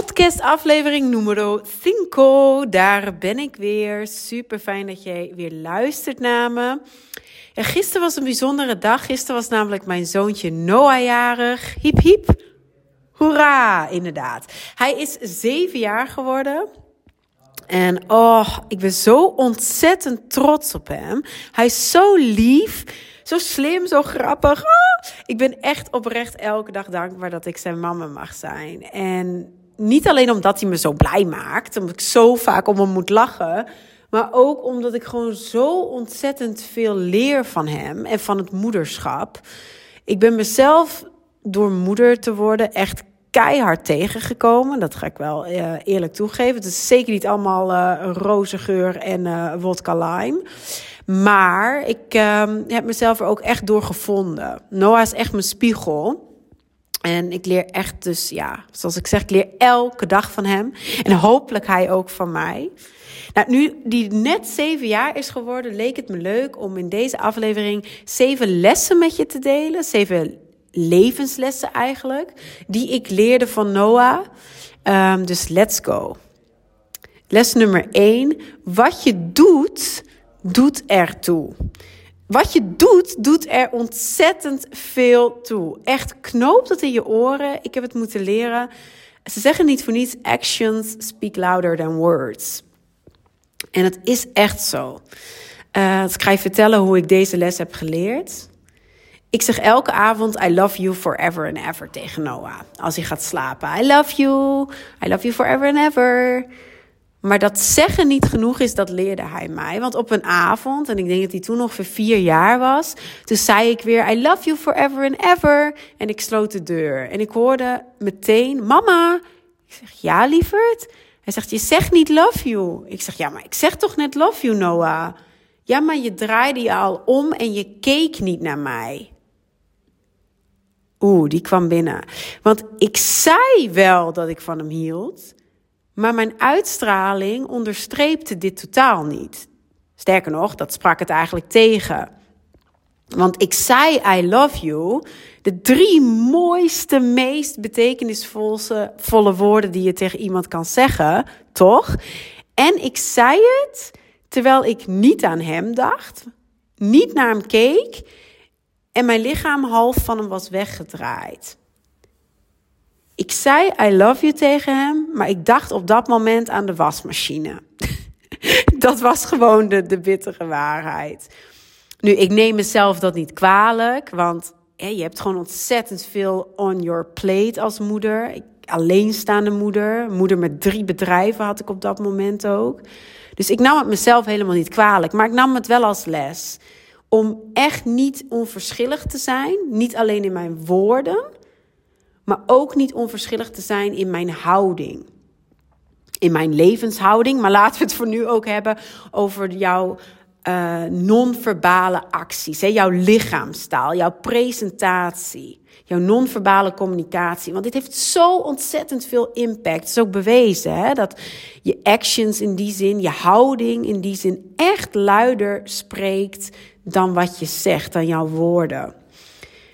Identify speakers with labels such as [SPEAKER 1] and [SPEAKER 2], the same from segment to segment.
[SPEAKER 1] Podcast aflevering nummer 5. Daar ben ik weer. Super fijn dat jij weer luistert naar me. En gisteren was een bijzondere dag. Gisteren was namelijk mijn zoontje Noah jarig. Hiep hiep. Hoera, inderdaad. Hij is zeven jaar geworden. En oh, ik ben zo ontzettend trots op hem. Hij is zo lief, zo slim, zo grappig. Oh, ik ben echt oprecht elke dag dankbaar dat ik zijn mama mag zijn. En niet alleen omdat hij me zo blij maakt, omdat ik zo vaak om hem moet lachen, maar ook omdat ik gewoon zo ontzettend veel leer van hem en van het moederschap. Ik ben mezelf door moeder te worden echt keihard tegengekomen. Dat ga ik wel uh, eerlijk toegeven. Het is zeker niet allemaal uh, roze geur en uh, wodka lime. Maar ik ehm, heb mezelf er ook echt door gevonden. Noah is echt mijn spiegel. En ik leer echt dus, ja, zoals ik zeg, ik leer elke dag van hem. En hopelijk hij ook van mij. Nou, nu die net zeven jaar is geworden, leek het me leuk om in deze aflevering zeven lessen met je te delen. Zeven levenslessen eigenlijk, die ik leerde van Noah. Um, dus let's go. Les nummer één. Wat je doet, doet ertoe. Wat je doet, doet er ontzettend veel toe. Echt knoop het in je oren. Ik heb het moeten leren. Ze zeggen niet voor niets: actions speak louder than words. En het is echt zo. Uh, ik ga je vertellen hoe ik deze les heb geleerd. Ik zeg elke avond I love you forever and ever tegen Noah. Als hij gaat slapen. I love you. I love you forever and ever. Maar dat zeggen niet genoeg is, dat leerde hij mij. Want op een avond, en ik denk dat hij toen nog voor vier jaar was, toen zei ik weer: I love you forever and ever. En ik sloot de deur. En ik hoorde meteen: Mama. Ik zeg: Ja, lieverd. Hij zegt: Je zegt niet love you. Ik zeg: Ja, maar ik zeg toch net love you, Noah. Ja, maar je draaide je al om en je keek niet naar mij. Oeh, die kwam binnen. Want ik zei wel dat ik van hem hield. Maar mijn uitstraling onderstreepte dit totaal niet. Sterker nog, dat sprak het eigenlijk tegen. Want ik zei I love you, de drie mooiste, meest betekenisvolle volle woorden die je tegen iemand kan zeggen, toch? En ik zei het terwijl ik niet aan hem dacht, niet naar hem keek en mijn lichaam half van hem was weggedraaid. Ik zei I love you tegen hem, maar ik dacht op dat moment aan de wasmachine. dat was gewoon de, de bittere waarheid. Nu, ik neem mezelf dat niet kwalijk, want je hebt gewoon ontzettend veel on your plate als moeder. Ik, alleenstaande moeder, moeder met drie bedrijven had ik op dat moment ook. Dus ik nam het mezelf helemaal niet kwalijk, maar ik nam het wel als les. Om echt niet onverschillig te zijn, niet alleen in mijn woorden, maar ook niet onverschillig te zijn in mijn houding. In mijn levenshouding, maar laten we het voor nu ook hebben over jouw uh, non-verbale acties, hè? jouw lichaamstaal, jouw presentatie, jouw non-verbale communicatie. Want dit heeft zo ontzettend veel impact. Het is ook bewezen hè? dat je actions in die zin, je houding in die zin echt luider spreekt dan wat je zegt, dan jouw woorden.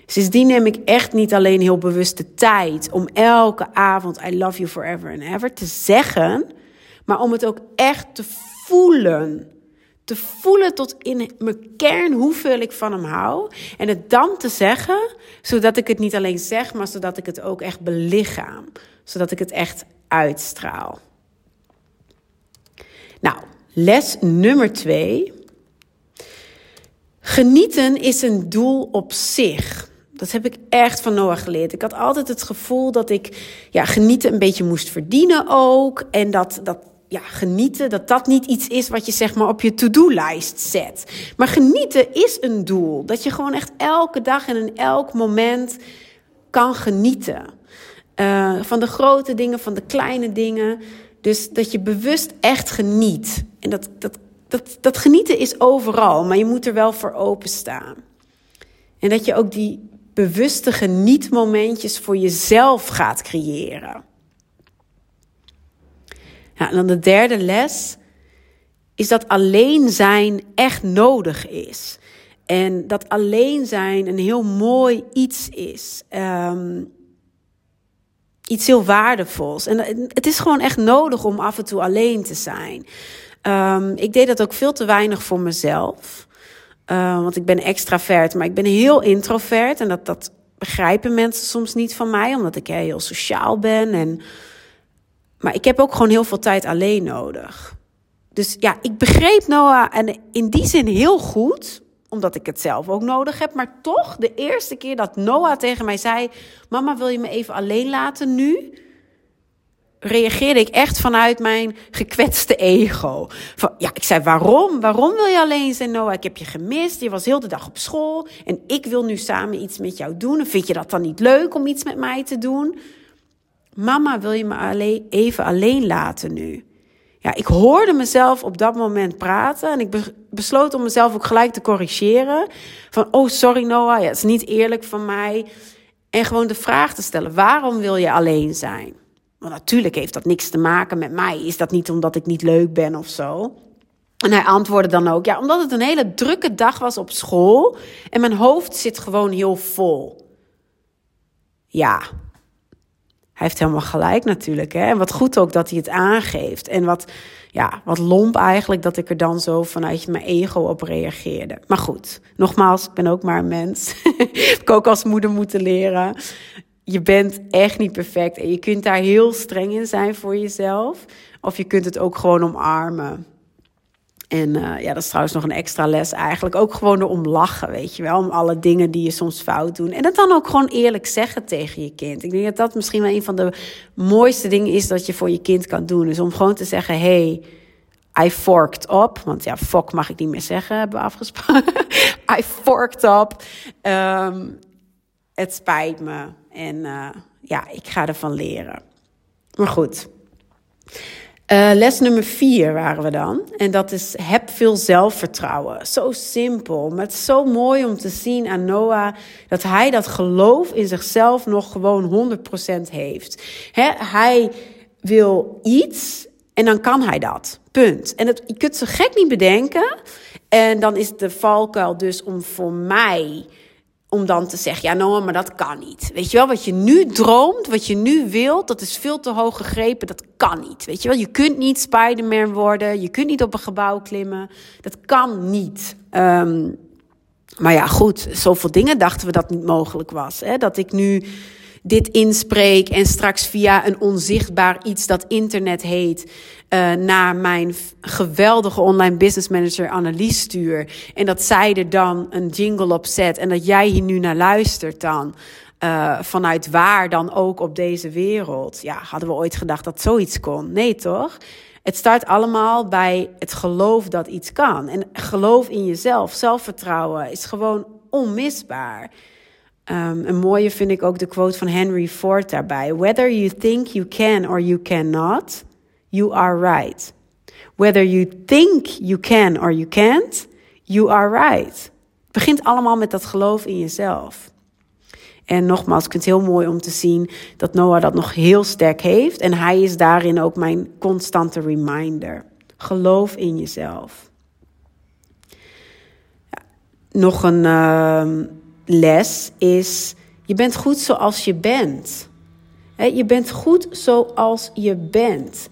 [SPEAKER 1] Sindsdien neem ik echt niet alleen heel bewust de tijd om elke avond I love you forever and ever te zeggen, maar om het ook echt te voelen. Te voelen tot in mijn kern hoeveel ik van hem hou. En het dan te zeggen, zodat ik het niet alleen zeg, maar zodat ik het ook echt belichaam. Zodat ik het echt uitstraal. Nou, les nummer twee. Genieten is een doel op zich. Dat heb ik echt van Noah geleerd. Ik had altijd het gevoel dat ik ja, genieten een beetje moest verdienen ook. En dat, dat ja, genieten, dat dat niet iets is wat je zeg maar op je to-do-lijst zet. Maar genieten is een doel. Dat je gewoon echt elke dag en in elk moment kan genieten. Uh, van de grote dingen, van de kleine dingen. Dus dat je bewust echt geniet. En dat, dat dat, dat genieten is overal, maar je moet er wel voor openstaan. En dat je ook die bewuste genietmomentjes voor jezelf gaat creëren. En dan de derde les is dat alleen zijn echt nodig is. En dat alleen zijn een heel mooi iets is. Ehm, iets heel waardevols. En het is gewoon echt nodig om af en toe alleen te zijn. Um, ik deed dat ook veel te weinig voor mezelf. Uh, want ik ben extravert, maar ik ben heel introvert. En dat, dat begrijpen mensen soms niet van mij, omdat ik heel sociaal ben. En... Maar ik heb ook gewoon heel veel tijd alleen nodig. Dus ja, ik begreep Noah en in die zin heel goed, omdat ik het zelf ook nodig heb. Maar toch, de eerste keer dat Noah tegen mij zei: Mama, wil je me even alleen laten nu? Reageerde ik echt vanuit mijn gekwetste ego. Van, ja, ik zei, waarom? Waarom wil je alleen zijn, Noah? Ik heb je gemist. Je was heel de dag op school. En ik wil nu samen iets met jou doen. vind je dat dan niet leuk om iets met mij te doen? Mama, wil je me alleen, even alleen laten nu? Ja, ik hoorde mezelf op dat moment praten. En ik besloot om mezelf ook gelijk te corrigeren. Van, oh, sorry Noah, ja, het is niet eerlijk van mij. En gewoon de vraag te stellen, waarom wil je alleen zijn? Want natuurlijk heeft dat niks te maken met mij. Is dat niet omdat ik niet leuk ben of zo? En hij antwoordde dan ook, ja, omdat het een hele drukke dag was op school en mijn hoofd zit gewoon heel vol. Ja, hij heeft helemaal gelijk natuurlijk. Hè? En wat goed ook dat hij het aangeeft. En wat, ja, wat lomp eigenlijk dat ik er dan zo vanuit mijn ego op reageerde. Maar goed, nogmaals, ik ben ook maar een mens. ik ook als moeder moeten leren je bent echt niet perfect en je kunt daar heel streng in zijn voor jezelf. Of je kunt het ook gewoon omarmen. En uh, ja, dat is trouwens nog een extra les eigenlijk. Ook gewoon erom lachen, weet je wel. Om alle dingen die je soms fout doet. En dat dan ook gewoon eerlijk zeggen tegen je kind. Ik denk dat dat misschien wel een van de mooiste dingen is dat je voor je kind kan doen. Dus om gewoon te zeggen, hey, I forked up. Want ja, fuck mag ik niet meer zeggen, hebben we afgesproken. I forked up. Um, het spijt me. En uh, ja, ik ga ervan leren. Maar goed. Uh, les nummer vier waren we dan. En dat is heb veel zelfvertrouwen. Zo simpel, maar het is zo mooi om te zien aan Noah dat hij dat geloof in zichzelf nog gewoon 100% heeft. He, hij wil iets en dan kan hij dat. Punt. En het, je kunt ze gek niet bedenken. En dan is de valkuil dus om voor mij om dan te zeggen, ja Noah, maar dat kan niet. Weet je wel, wat je nu droomt, wat je nu wilt, dat is veel te hoog gegrepen, dat kan niet. Weet je wel, je kunt niet Spider-Man worden, je kunt niet op een gebouw klimmen, dat kan niet. Um, maar ja, goed, zoveel dingen dachten we dat niet mogelijk was. Hè? Dat ik nu dit inspreek en straks via een onzichtbaar iets dat internet heet, uh, naar mijn geweldige online business manager Annelies stuur. En dat zij er dan een jingle op zet en dat jij hier nu naar luistert dan. Uh, vanuit waar dan ook op deze wereld. Ja, hadden we ooit gedacht dat zoiets kon? Nee, toch? Het start allemaal bij het geloof dat iets kan. En geloof in jezelf, zelfvertrouwen is gewoon onmisbaar. Een mooie vind ik ook de quote van Henry Ford daarbij. Whether you think you can or you cannot, you are right. Whether you think you can or you can't, you are right. Het begint allemaal met dat geloof in jezelf. En nogmaals, ik vind het heel mooi om te zien dat Noah dat nog heel sterk heeft. En hij is daarin ook mijn constante reminder. Geloof in jezelf. Ja, nog een uh, les is: je bent goed zoals je bent. je bent goed zoals je bent.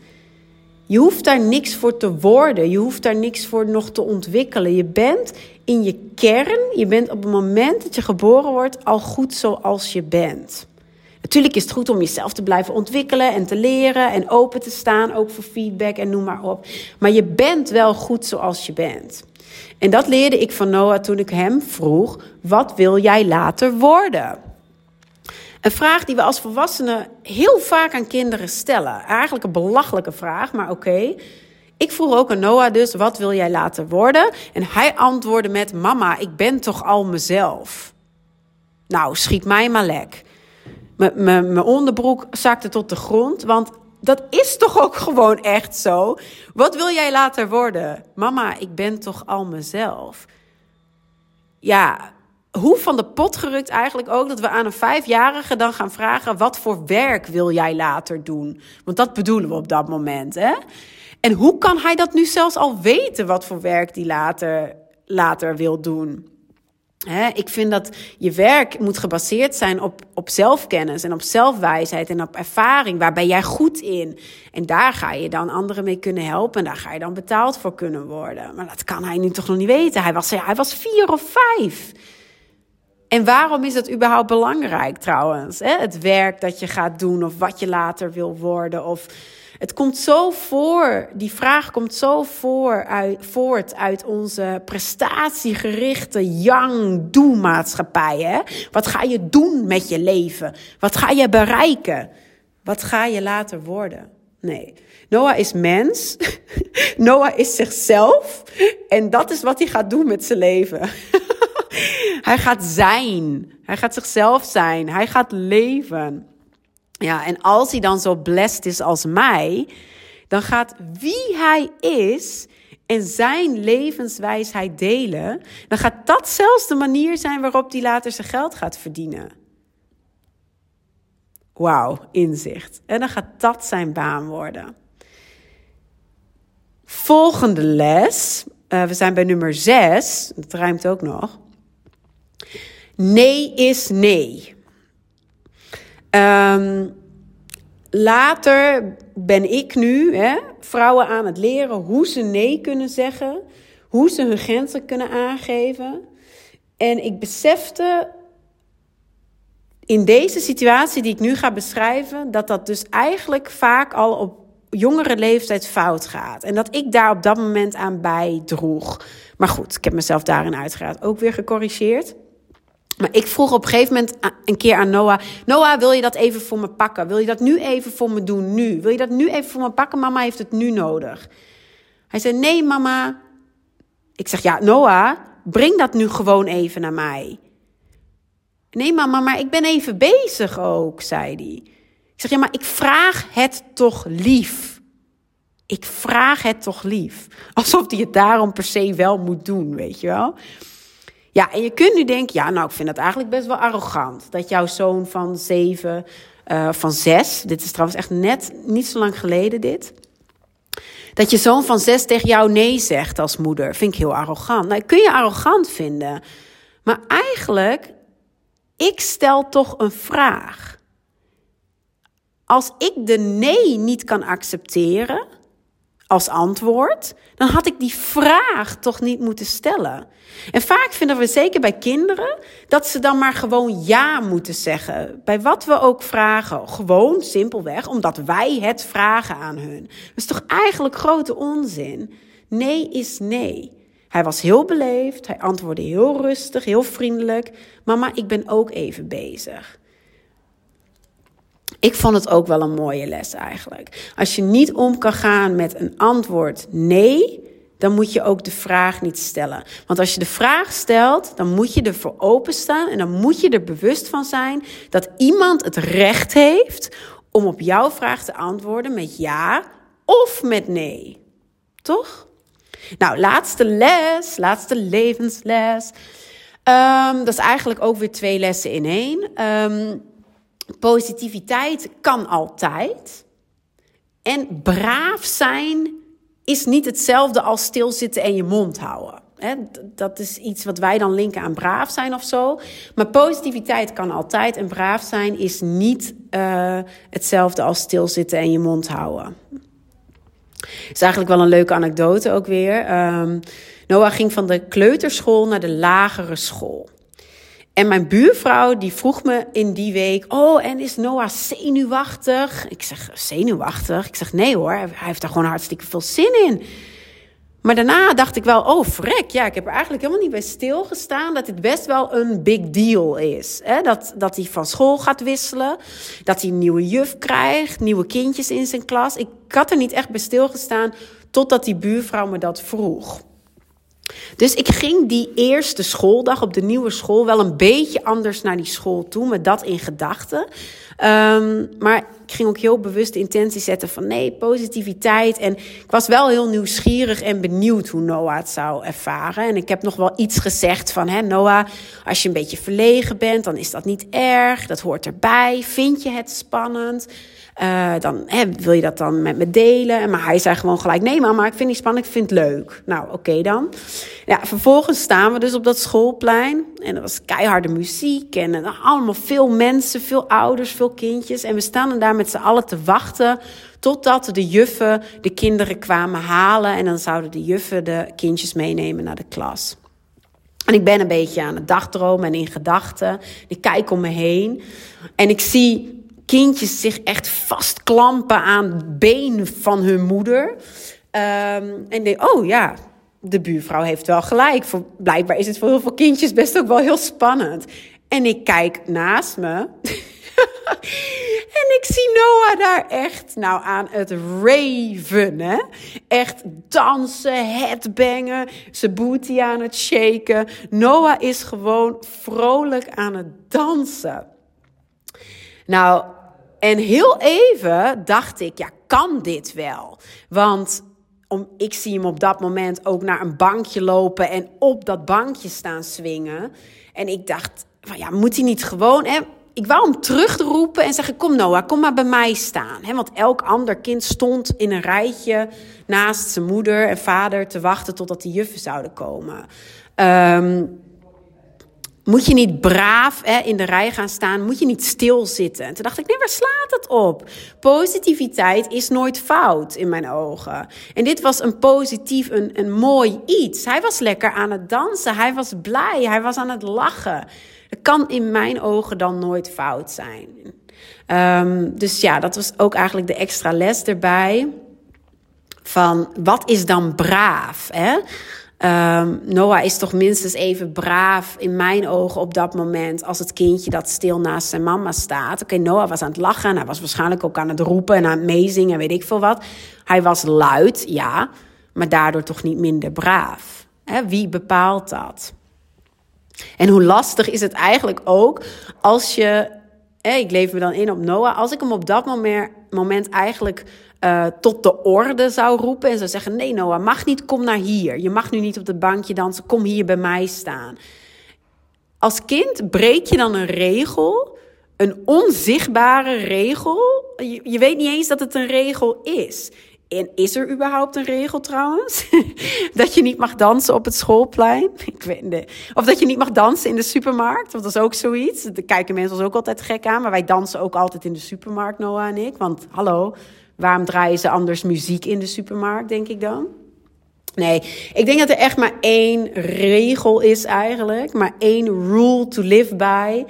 [SPEAKER 1] Je hoeft daar niks voor te worden. Je hoeft daar niks voor nog te ontwikkelen. Je bent in je kern, je bent op het moment dat je geboren wordt al goed zoals je bent. Natuurlijk is het goed om jezelf te blijven ontwikkelen en te leren en open te staan, ook voor feedback en noem maar op. Maar je bent wel goed zoals je bent. En dat leerde ik van Noah toen ik hem vroeg: wat wil jij later worden? Een vraag die we als volwassenen heel vaak aan kinderen stellen. Eigenlijk een belachelijke vraag, maar oké. Ik vroeg ook aan Noah dus, wat wil jij later worden? En hij antwoordde met, mama, ik ben toch al mezelf. Nou, schiet mij maar lek. Mijn onderbroek zakte tot de grond, want dat is toch ook gewoon echt zo? Wat wil jij later worden? Mama, ik ben toch al mezelf? Ja, hoe van de pot gerukt eigenlijk ook dat we aan een vijfjarige dan gaan vragen: wat voor werk wil jij later doen? Want dat bedoelen we op dat moment, hè? En hoe kan hij dat nu zelfs al weten wat voor werk die later, later wil doen? Ik vind dat je werk moet gebaseerd zijn op, op zelfkennis en op zelfwijsheid en op ervaring. Waar ben jij goed in? En daar ga je dan anderen mee kunnen helpen. En daar ga je dan betaald voor kunnen worden. Maar dat kan hij nu toch nog niet weten. Hij was, hij was vier of vijf. En waarom is dat überhaupt belangrijk trouwens? Het werk dat je gaat doen of wat je later wil worden of het komt zo voor, die vraag komt zo voor uit, voort uit onze prestatiegerichte. Hè? Wat ga je doen met je leven? Wat ga je bereiken? Wat ga je later worden? Nee. Noah is mens. Noah is zichzelf. En dat is wat hij gaat doen met zijn leven. hij gaat zijn. Hij gaat zichzelf zijn. Hij gaat leven. Ja, en als hij dan zo blessed is als mij, dan gaat wie hij is en zijn levenswijsheid delen, dan gaat dat zelfs de manier zijn waarop hij later zijn geld gaat verdienen. Wauw, inzicht. En dan gaat dat zijn baan worden. Volgende les. Uh, we zijn bij nummer 6. Dat ruimt ook nog. Nee is nee. Um, later ben ik nu hè, vrouwen aan het leren hoe ze nee kunnen zeggen, hoe ze hun grenzen kunnen aangeven. En ik besefte in deze situatie die ik nu ga beschrijven, dat dat dus eigenlijk vaak al op jongere leeftijd fout gaat. En dat ik daar op dat moment aan bijdroeg. Maar goed, ik heb mezelf daarin uiteraard ook weer gecorrigeerd. Maar ik vroeg op een gegeven moment een keer aan Noah: Noah, wil je dat even voor me pakken? Wil je dat nu even voor me doen? Nu? Wil je dat nu even voor me pakken? Mama heeft het nu nodig. Hij zei: Nee, mama. Ik zeg: Ja, Noah, breng dat nu gewoon even naar mij. Nee, mama, maar ik ben even bezig ook, zei hij. Ik zeg: Ja, maar ik vraag het toch lief. Ik vraag het toch lief. Alsof hij het daarom per se wel moet doen, weet je wel. Ja, en je kunt nu denken, ja, nou, ik vind dat eigenlijk best wel arrogant. Dat jouw zoon van zeven, uh, van zes, dit is trouwens echt net niet zo lang geleden dit. Dat je zoon van zes tegen jou nee zegt als moeder, vind ik heel arrogant. Nou, kun je arrogant vinden. Maar eigenlijk, ik stel toch een vraag. Als ik de nee niet kan accepteren, als antwoord, dan had ik die vraag toch niet moeten stellen. En vaak vinden we, zeker bij kinderen, dat ze dan maar gewoon ja moeten zeggen. Bij wat we ook vragen. Gewoon simpelweg omdat wij het vragen aan hun. Dat is toch eigenlijk grote onzin? Nee is nee. Hij was heel beleefd, hij antwoordde heel rustig, heel vriendelijk. Mama, ik ben ook even bezig. Ik vond het ook wel een mooie les eigenlijk. Als je niet om kan gaan met een antwoord nee, dan moet je ook de vraag niet stellen. Want als je de vraag stelt, dan moet je ervoor openstaan en dan moet je er bewust van zijn dat iemand het recht heeft om op jouw vraag te antwoorden met ja of met nee. Toch? Nou, laatste les, laatste levensles. Um, dat is eigenlijk ook weer twee lessen in één. Um, Positiviteit kan altijd. En braaf zijn is niet hetzelfde als stilzitten en je mond houden. dat is iets wat wij dan linken aan braaf zijn of zo. Maar positiviteit kan altijd en braaf zijn is niet uh, hetzelfde als stilzitten en je mond houden. is eigenlijk wel een leuke anekdote ook weer. Um, Noah ging van de kleuterschool naar de lagere school. En mijn buurvrouw die vroeg me in die week: Oh, en is Noah zenuwachtig? Ik zeg: Zenuwachtig? Ik zeg: Nee hoor, hij heeft daar gewoon hartstikke veel zin in. Maar daarna dacht ik wel: Oh, vrek. Ja, ik heb er eigenlijk helemaal niet bij stilgestaan dat dit best wel een big deal is. Hè? Dat, dat hij van school gaat wisselen, dat hij een nieuwe juf krijgt, nieuwe kindjes in zijn klas. Ik had er niet echt bij stilgestaan totdat die buurvrouw me dat vroeg. Dus ik ging die eerste schooldag op de nieuwe school wel een beetje anders naar die school toe, met dat in gedachten. Um, maar ik ging ook heel bewust de intentie zetten van nee, positiviteit. En ik was wel heel nieuwsgierig en benieuwd hoe Noah het zou ervaren. En ik heb nog wel iets gezegd van, hè, Noah, als je een beetje verlegen bent, dan is dat niet erg. Dat hoort erbij. Vind je het spannend? Uh, dan hè, wil je dat dan met me delen. Maar hij zei gewoon gelijk: Nee, mama, ik vind het spannend, ik vind het leuk. Nou, oké dan. Ja, vervolgens staan we dus op dat schoolplein. En er was keiharde muziek. En uh, allemaal veel mensen, veel ouders, veel kindjes. En we staan daar met z'n allen te wachten. Totdat de juffen de kinderen kwamen halen. En dan zouden de juffen de kindjes meenemen naar de klas. En ik ben een beetje aan het dagdromen en in gedachten. Ik kijk om me heen. En ik zie kindjes zich echt vastklampen aan het been van hun moeder. Um, en denk, oh ja, de buurvrouw heeft wel gelijk. Voor, blijkbaar is het voor heel veel kindjes best ook wel heel spannend. En ik kijk naast me. en ik zie Noah daar echt nou aan het raven. Hè? Echt dansen, headbangen, zijn booty aan het shaken. Noah is gewoon vrolijk aan het dansen. Nou, en heel even dacht ik, ja, kan dit wel? Want om, ik zie hem op dat moment ook naar een bankje lopen en op dat bankje staan swingen. En ik dacht, van, ja, moet hij niet gewoon... Hè? Ik wou hem terugroepen en zeggen: Kom Noah, kom maar bij mij staan. He, want elk ander kind stond in een rijtje naast zijn moeder en vader te wachten totdat die juffen zouden komen. Um, moet je niet braaf hè, in de rij gaan staan? Moet je niet stilzitten? En toen dacht ik, nee, waar slaat het op? Positiviteit is nooit fout in mijn ogen. En dit was een positief, een, een mooi iets. Hij was lekker aan het dansen. Hij was blij. Hij was aan het lachen. Dat kan in mijn ogen dan nooit fout zijn. Um, dus ja, dat was ook eigenlijk de extra les erbij. Van wat is dan braaf? Um, Noah is toch minstens even braaf in mijn ogen op dat moment als het kindje dat stil naast zijn mama staat. Oké, Noah was aan het lachen en hij was waarschijnlijk ook aan het roepen en aan het meezingen en weet ik veel wat. Hij was luid, ja, maar daardoor toch niet minder braaf. wie bepaalt dat? En hoe lastig is het eigenlijk ook als je, ik leef me dan in op Noah, als ik hem op dat moment, moment eigenlijk uh, tot de orde zou roepen en zou zeggen: Nee, Noah, mag niet, kom naar hier. Je mag nu niet op het bankje dansen, kom hier bij mij staan. Als kind breek je dan een regel, een onzichtbare regel. Je, weet niet eens dat het een regel is. En is er überhaupt een regel trouwens? dat je niet mag dansen op het schoolplein? Ik weet. Of dat je niet mag dansen in de supermarkt? Want dat is ook zoiets. Daar kijken mensen ons ook altijd gek aan. Maar wij dansen ook altijd in de supermarkt, Noah en ik. Want hallo, Waarom draaien ze anders muziek in de supermarkt, denk ik dan? Nee, ik denk dat er echt maar één regel is eigenlijk. Maar één rule to live by.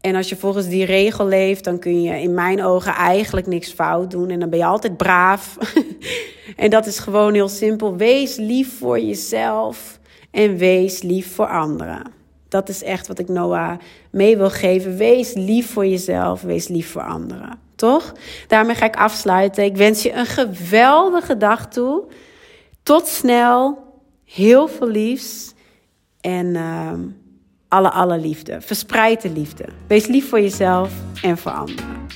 [SPEAKER 1] En als je volgens die regel leeft, dan kun je in mijn ogen eigenlijk niks fout doen. En dan ben je altijd braaf. en dat is gewoon heel simpel. Wees lief voor jezelf en wees lief voor anderen. Dat is echt wat ik Noah mee wil geven. Wees lief voor jezelf, wees lief voor anderen. Toch? Daarmee ga ik afsluiten. Ik wens je een geweldige dag toe. Tot snel. Heel veel liefs. En uh, alle, alle liefde. Verspreid de liefde. Wees lief voor jezelf en voor anderen.